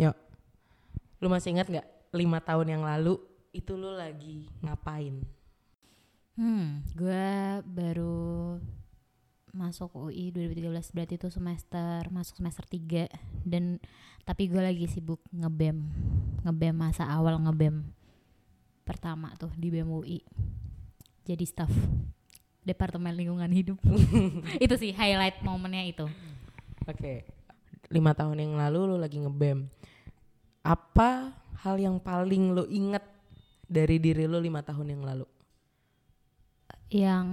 Nyok, lu masih ingat nggak lima tahun yang lalu itu lu lagi ngapain? Hmm, gue baru masuk UI 2013 berarti itu semester masuk semester 3 dan tapi gue lagi sibuk ngebem ngebem masa awal ngebem pertama tuh di BEM UI jadi staff Departemen Lingkungan Hidup. Itu sih highlight momennya itu. Oke, lima tahun yang lalu lu lagi ngebem. Apa hal yang paling lu inget dari diri lu lima tahun yang lalu? yang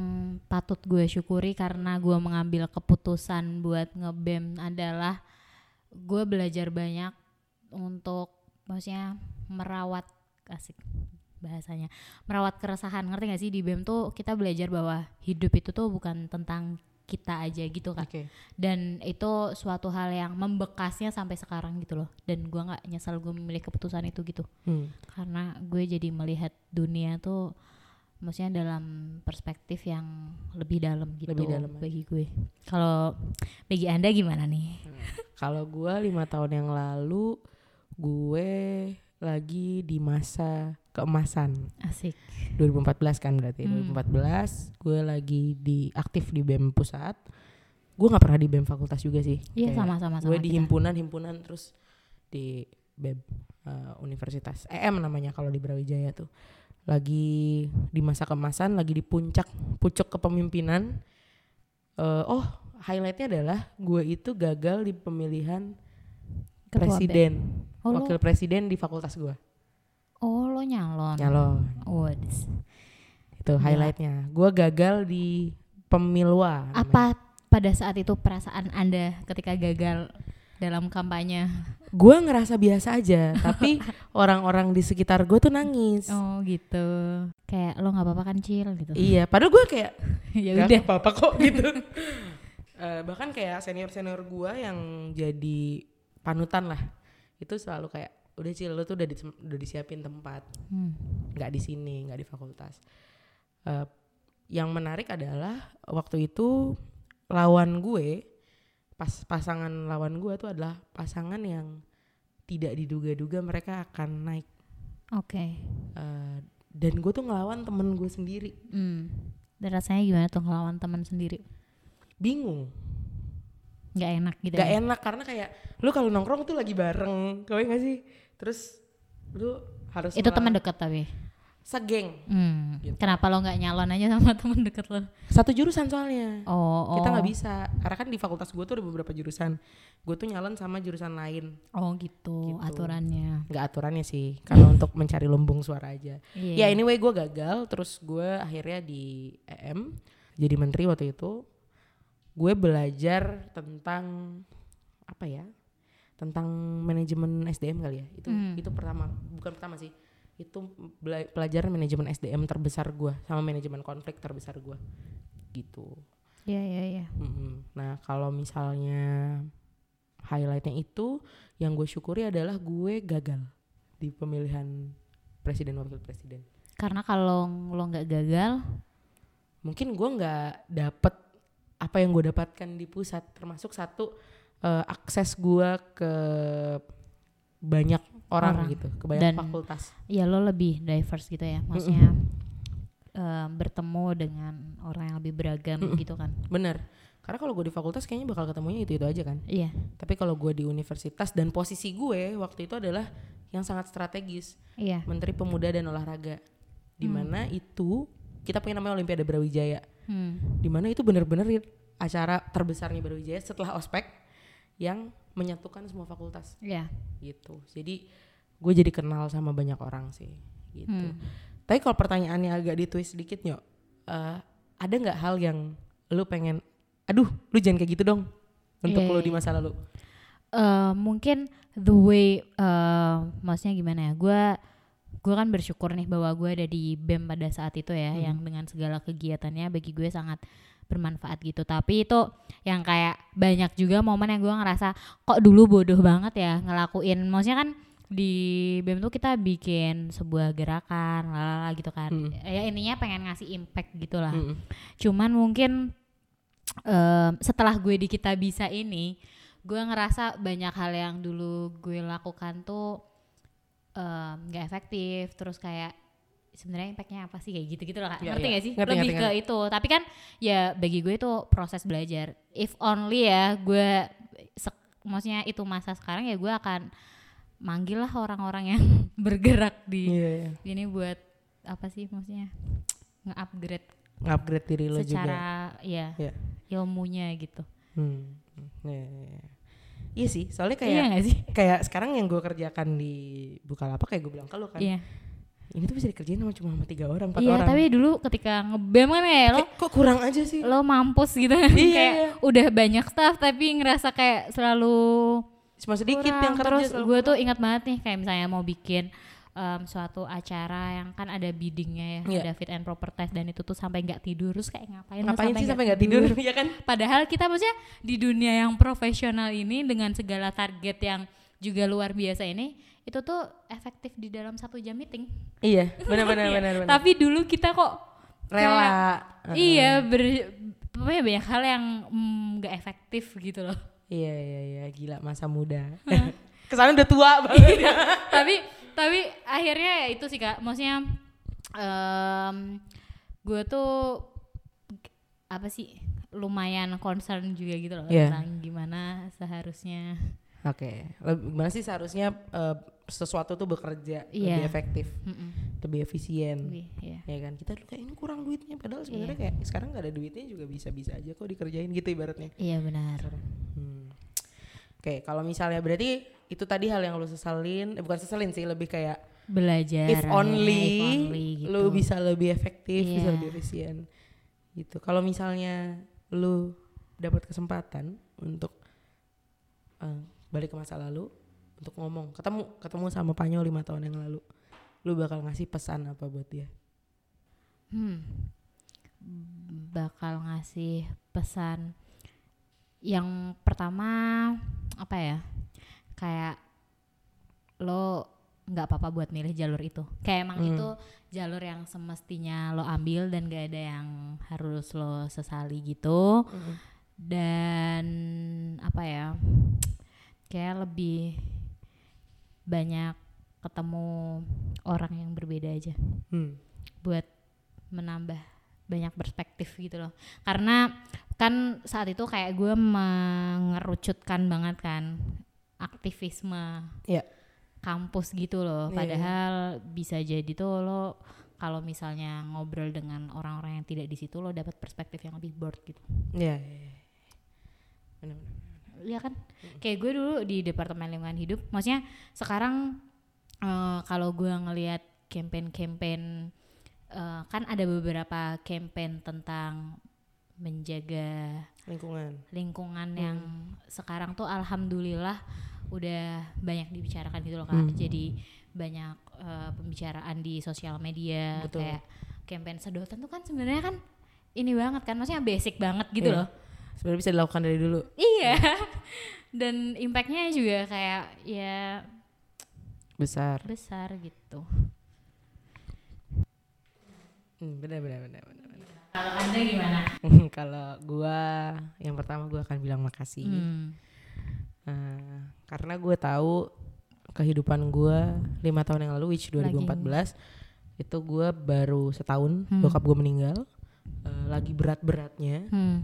patut gue syukuri karena gue mengambil keputusan buat ngebem adalah gue belajar banyak untuk maksudnya merawat asik bahasanya merawat keresahan ngerti gak sih di bem tuh kita belajar bahwa hidup itu tuh bukan tentang kita aja gitu kan Oke. dan itu suatu hal yang membekasnya sampai sekarang gitu loh dan gue nggak nyesal gue memilih keputusan itu gitu Hmm. karena gue jadi melihat dunia tuh maksudnya dalam perspektif yang lebih dalam gitu Lebih dalam bagi gue. Kalau bagi anda gimana nih? Kalau gua lima tahun yang lalu, gue lagi di masa keemasan. Asik. 2014 kan berarti. Hmm. 2014 gue lagi di aktif di BEM pusat. Gue nggak pernah di BEM fakultas juga sih. Iya sama-sama. gue di himpunan-himpunan terus di BEM eh, universitas EM namanya kalau di Brawijaya tuh lagi di masa kemasan lagi di puncak pucuk kepemimpinan Eh, oh highlightnya adalah gue itu gagal di pemilihan Ketua presiden BEM. Oh, lo, wakil presiden di fakultas gue oh lo nyalon. nyalon Waduh. itu highlightnya gue gagal di pemilwa namanya. Apa pada saat itu perasaan anda ketika gagal dalam kampanye? gue ngerasa biasa aja tapi orang-orang di sekitar gue tuh nangis Oh gitu. Kayak lo nggak apa-apa kan cil gitu. Iya, padahal gue kayak ya "Gak udah. apa-apa kok gitu. Eh, bahkan kayak senior-senior gue yang jadi panutan lah, itu selalu kayak udah cil lo tuh udah, di- udah disiapin tempat, Hmm. nggak di sini, nggak di fakultas. Eh, yang menarik adalah waktu itu lawan gue, pas pasangan lawan gue tuh adalah pasangan yang tidak diduga-duga mereka akan naik. Oke. Eh, dan gue tuh ngelawan temen gue sendiri, Hmm. Dan rasanya gimana tuh ngelawan teman sendiri? bingung. Nggak enak gitu. gak ya? enak karena kayak lu kalau nongkrong tuh lagi bareng kau gak sih terus lu harus Itu teman dekat tapi. segeng Hmm. Gitu. Kenapa lo nggak nyalon aja sama teman dekat lo? satu jurusan soalnya Oh, oh. kita nggak bisa karena kan di fakultas gue tuh ada beberapa jurusan gue tuh nyalon sama jurusan lain Oh gitu, Gitu. aturannya. nggak aturannya sih kalau untuk mencari lumbung suara aja Iya. ya anyway gue gagal terus gue akhirnya di EM jadi menteri waktu itu gue belajar tentang apa ya tentang manajemen SDM kali ya itu Hmm. itu pertama bukan pertama sih itu pelajaran manajemen SDM terbesar gue sama manajemen konflik terbesar gue gitu Iya iya iya. Mm-mm. nah kalau misalnya highlightnya itu yang gue syukuri adalah gue gagal di pemilihan presiden wakil presiden Karena kalau lo nggak gagal, mungkin gue nggak dapet apa yang gue dapatkan di pusat termasuk satu eh, akses gue ke banyak orang, Orang. gitu ke banyak Dan- fakultas ya lo lebih diverse gitu ya. Maksudnya eh, bertemu dengan orang yang lebih beragam Mm-mm. gitu kan. bener karena kalau gue di fakultas kayaknya bakal ketemunya itu itu aja kan Iya. tapi kalau gue di universitas dan posisi gue waktu itu adalah yang sangat strategis Iya. menteri pemuda dan olahraga di Hmm. mana itu kita punya namanya olimpiade brawijaya Hmm. di mana itu bener-bener acara terbesarnya brawijaya setelah ospek yang menyatukan semua fakultas Iya. gitu jadi gue jadi kenal sama banyak orang sih gitu Hmm. tapi kalau pertanyaannya agak ditwist sedikit nyok eh, ada nggak hal yang lu pengen aduh lu jangan kayak gitu dong untuk Iya, lu iya, di masa lalu Eh, mungkin the way eh maksudnya gimana ya gue gue kan bersyukur nih bahwa gue ada di bem pada saat itu ya Hmm. yang dengan segala kegiatannya bagi gue sangat bermanfaat gitu tapi itu yang kayak banyak juga momen yang gue ngerasa kok dulu bodoh banget ya ngelakuin maksudnya kan di bem tuh kita bikin sebuah gerakan lalala gitu kan Hmm. ya intinya pengen ngasih impact gitu lah Mm-mm. cuman mungkin em, setelah gue di kita bisa ini gue ngerasa banyak hal yang dulu gue lakukan tuh nggak efektif terus kayak sebenarnya impactnya apa sih kayak gitu gitu loh Kak. Iya, ngerti iya. gak sih Ngerti, lebih ngerti, ke itu tapi kan ya bagi gue itu proses belajar if only ya gue maksudnya itu masa sekarang ya gue akan manggil lah orang-orang yang bergerak di Iya, iya. ini buat apa sih maksudnya nge-upgrade Upgrade diri lo juga. secara ya Iya. ilmunya gitu Hmm. Iya, iya, iya. Iya sih, soalnya kayak iya gak sih kayak sekarang yang gue kerjakan di Bukalapak kayak gue bilang ke lo kan. iya Ini tuh bisa dikerjain sama cuma sama tiga orang, empat iya orang. tapi dulu ketika ngebem kan ya lo Kayak, kok kurang aja sih? lo mampus gitu kan Iya, kayak iya. udah banyak staff tapi ngerasa kayak selalu Cuma sedikit kurang. yang kerja. terus gue tuh ingat banget nih kayak misalnya mau bikin em, suatu acara yang kan ada biddingnya ya Iya. ada fit and proper test dan itu tuh sampai nggak tidur terus kayak ngapain Ngapain sih sampai nggak tidur? ya kan? Padahal kita maksudnya di dunia yang profesional ini dengan segala target yang juga luar biasa ini itu tuh efektif di dalam satu jam meeting. Iya, benar benar Iya. benar. Tapi dulu kita kok Rela. kayak- iya ber pokoknya banyak hal yang mm, nggak efektif gitu loh. Iya iya iya, gila masa muda. Ke sana udah tua banget. ya. tapi tapi akhirnya ya itu sih kak, maksudnya em gue tuh apa sih lumayan concern juga gitu loh Iya. tentang gimana seharusnya Oke, Leb- gimana sih seharusnya eh, sesuatu tuh bekerja lebih Iya. efektif, Mm-mm. lebih efisien. Lebih, iya. Ya kan, kita dulu kayak ini kurang duitnya padahal sebenarnya kayak sekarang nggak ada duitnya juga bisa-bisa aja kok dikerjain gitu ibaratnya. Iya benar. Hmm. Oke, kalau misalnya berarti itu tadi hal yang lu sesalin, eh, bukan sesalin sih, lebih kayak Belajar. if ya, only, if only gitu. lu bisa lebih efektif, bisa Iya. lebih efisien. Gitu. Kalau misalnya lu dapat kesempatan untuk eh, balik ke masa lalu untuk ngomong, ketemu ketemu sama Panyo lima tahun yang lalu, lu bakal ngasih pesan apa buat dia? Hmm. Bakal ngasih pesan yang pertama apa ya? Kayak lo nggak apa-apa buat milih jalur itu. Kayak emang Hmm. itu jalur yang semestinya lo ambil dan gak ada yang harus lo sesali gitu. Dan apa ya? Kayak lebih banyak ketemu orang yang berbeda aja Hmm. buat menambah banyak perspektif gitu loh karena kan saat itu kayak gue mengerucutkan banget kan aktivisme Iya. kampus gitu loh Iya, padahal bisa jadi tuh lo kalau misalnya ngobrol dengan orang-orang yang tidak di situ lo dapat perspektif yang lebih broad gitu Iya, iya, iya. Benar-benar. Iya kan kayak gue dulu di departemen lingkungan hidup maksudnya sekarang eh, kalau gue ngelihat campaign-campaign eh, kan ada beberapa campaign tentang menjaga Lingkungan. lingkungan Hmm. yang sekarang tuh alhamdulillah udah banyak dibicarakan gitu loh kak Hmm. jadi banyak eh, pembicaraan di sosial media Betul. kayak campaign sedotan tuh kan sebenarnya kan ini banget kan maksudnya basic banget gitu Iya. loh Sebenarnya bisa dilakukan dari dulu. Iya. Dan impactnya juga kayak ya Besar. besar gitu. Hmm, benar benar benar benar. Kalau anda gimana? Kalau gua yang pertama gua akan bilang makasih. Hmm. Eh, karena gue tahu kehidupan gua lima tahun yang lalu, which 2014 itu gua baru setahun Hmm. bokap gua meninggal. Eh, lagi berat-beratnya. Hmm.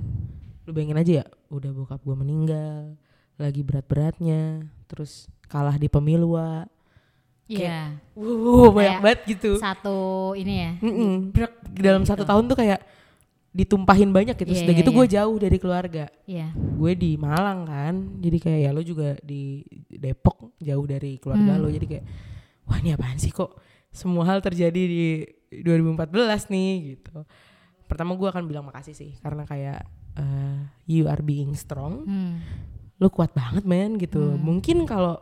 Lu bayangin aja ya, udah bokap gua meninggal, lagi berat-beratnya, terus kalah di pemilu. Wak. Iya. Wow, banyak Kayak banget gitu. Satu ini ya. Mm-mm. Brek Dalam gitu. satu tahun tuh kayak ditumpahin banyak gitu. Iya, Sudah iya, gitu iya. gue jauh dari keluarga. Iya. gue di Malang kan jadi kayak ya lo juga di Depok jauh dari keluarga Hmm. lo jadi kayak wah ini apaan sih kok semua hal terjadi di 2014 nih gitu pertama gue akan bilang makasih sih karena kayak eh, you are being strong Hmm. lo kuat banget men gitu Hmm. mungkin kalau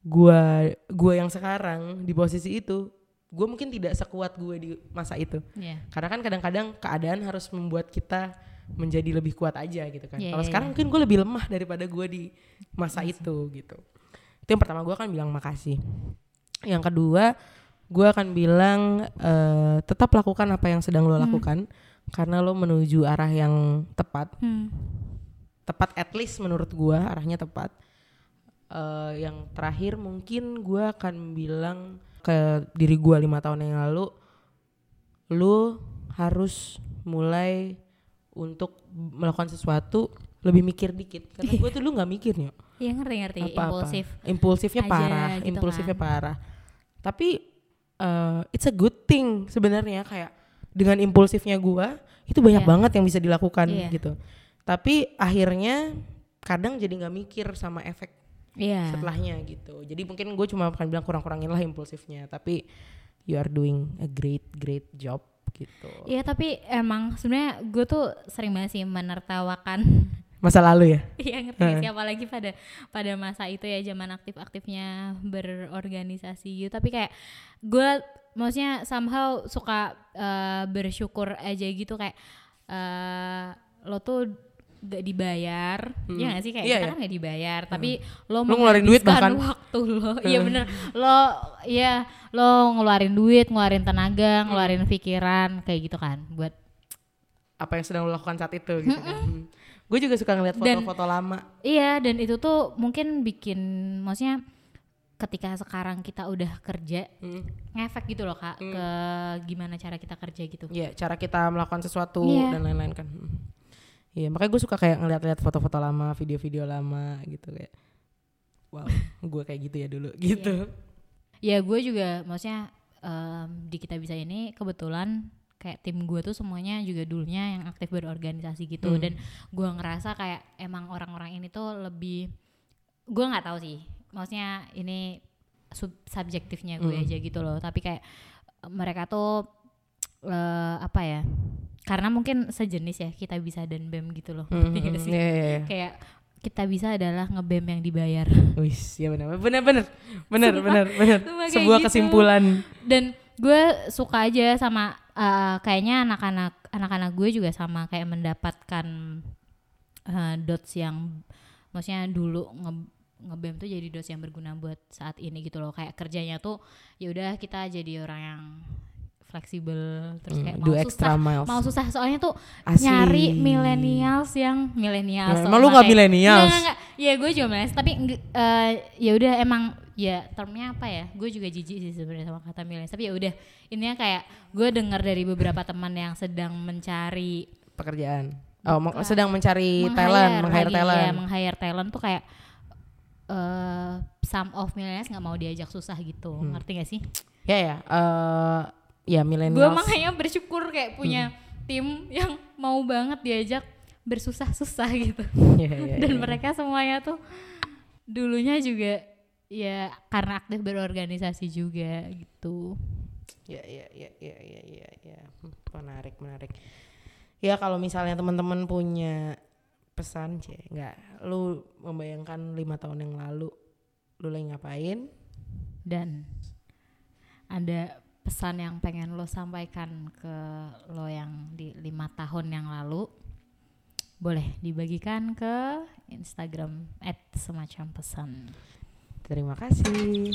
gue gue yang sekarang di posisi itu gue mungkin tidak sekuat gue di masa itu Iya. karena kan kadang-kadang keadaan harus membuat kita menjadi lebih kuat aja gitu kan. Iya, Kalau iya, sekarang iya. mungkin gue lebih lemah daripada gue di masa itu gitu. Itu yang pertama gue akan bilang makasih. Yang kedua gue akan bilang eh, tetap lakukan apa yang sedang lo Hmm. lakukan karena lo menuju arah yang tepat. Hmm. tepat at least menurut gua arahnya tepat Eh, yang terakhir mungkin gua akan bilang ke diri gua lima tahun yang lalu lu harus mulai untuk melakukan sesuatu lebih mikir dikit karena gue tuh lu nggak mikir Nyok. Iya ngerti ngerti Apa-apa. impulsif. impulsifnya aja parah gitu impulsifnya kan. parah tapi eh, it's a good thing sebenarnya kayak dengan impulsifnya gua itu banyak Iya. banget yang bisa dilakukan Iya. gitu tapi akhirnya kadang jadi nggak mikir sama efek Iya. setelahnya gitu. Jadi mungkin gue cuma akan bilang kurang-kurangin lah impulsifnya tapi you are doing a great great job gitu. Iya tapi emang sebenarnya gue tuh sering banget sih menertawakan. Masa lalu ya? Iya ngerti Heeh. sih? Apalagi pada pada masa itu ya zaman aktif-aktifnya berorganisasi gitu. Tapi kayak gue maksudnya somehow suka eh, bersyukur aja gitu. Kayak eh, lo tuh gak dibayar Hmm. ya gak sih kayak Iya, kita iya. kan gak dibayar tapi lo Lo ngeluarin duit bahkan. waktu lo iya bener lo ya lo ngeluarin duit ngeluarin tenaga ngeluarin pikiran kayak gitu kan buat apa yang sedang lo lakukan saat itu gitu kan gue juga suka ngeliat foto-foto lama Iya dan itu tuh mungkin bikin maksudnya ketika sekarang kita udah kerja Hmm. ngefek gitu loh kak ke gimana cara kita kerja gitu. Iya, cara kita melakukan sesuatu Iya. dan lain-lain kan. Hmm. Iya, makanya gue suka kayak ngeliat-liat foto-foto lama, video-video lama gitu kayak. Wow, gue kayak gitu ya dulu gitu. Ya gue juga maksudnya em, di kita bisa ini kebetulan kayak tim gue tuh semuanya juga dulunya yang aktif berorganisasi gitu Hmm. dan gue ngerasa kayak emang orang-orang ini tuh lebih gue nggak tahu sih maksudnya ini sub subjektifnya gue Hmm. aja gitu loh tapi kayak mereka tuh eh, apa ya karena mungkin sejenis ya kita bisa dan bem gitu loh nggak hmm, sih iya, iya, iya. kayak kita bisa adalah ngebem yang dibayar Wis, ya benar, benar, benar, benar, benar, benar. Sebuah gitu. kesimpulan. dan gue suka aja sama uh, kayaknya anak-anak anak-anak gue juga sama kayak mendapatkan uh, dots yang maksudnya dulu nge ngebem tuh jadi dots yang berguna buat saat ini gitu loh kayak kerjanya tuh ya udah kita jadi orang yang fleksibel terus Hmm, kayak do mau extra susah miles. mau susah soalnya tuh Asli. nyari millennials yang millennials Ya, tuh emang lu nggak millennials? Ya gue juga millennials tapi eh, ya udah emang ya termnya apa ya gue juga jijik sih sebenarnya sama kata millennials tapi ya udah intinya kayak gue dengar dari beberapa teman yang sedang mencari Pekerjaan. Oh, Bukan. sedang mencari meng-hire talent, meng-hire lagi, talent. ya, meng-hire talent tuh kayak eh some of millennials nggak mau diajak susah gitu Hmm. ngerti gak sih Ya ya, eh ya gue millennials. makanya bersyukur kayak punya Hmm. tim yang mau banget diajak bersusah-susah gitu Ya, ya, dan ya. mereka semuanya tuh dulunya juga ya karena aktif berorganisasi juga gitu Ya, ya, ya, ya, ya, ya, ya. Hmm, Menarik, menarik. Ya kalau misalnya teman-teman punya pesan, cie, nggak, lu membayangkan lima tahun yang lalu, lu lagi ngapain? dan ada pesan yang pengen lo sampaikan ke lo yang di lima tahun yang lalu boleh dibagikan ke Instagram at semacam pesan Terima kasih.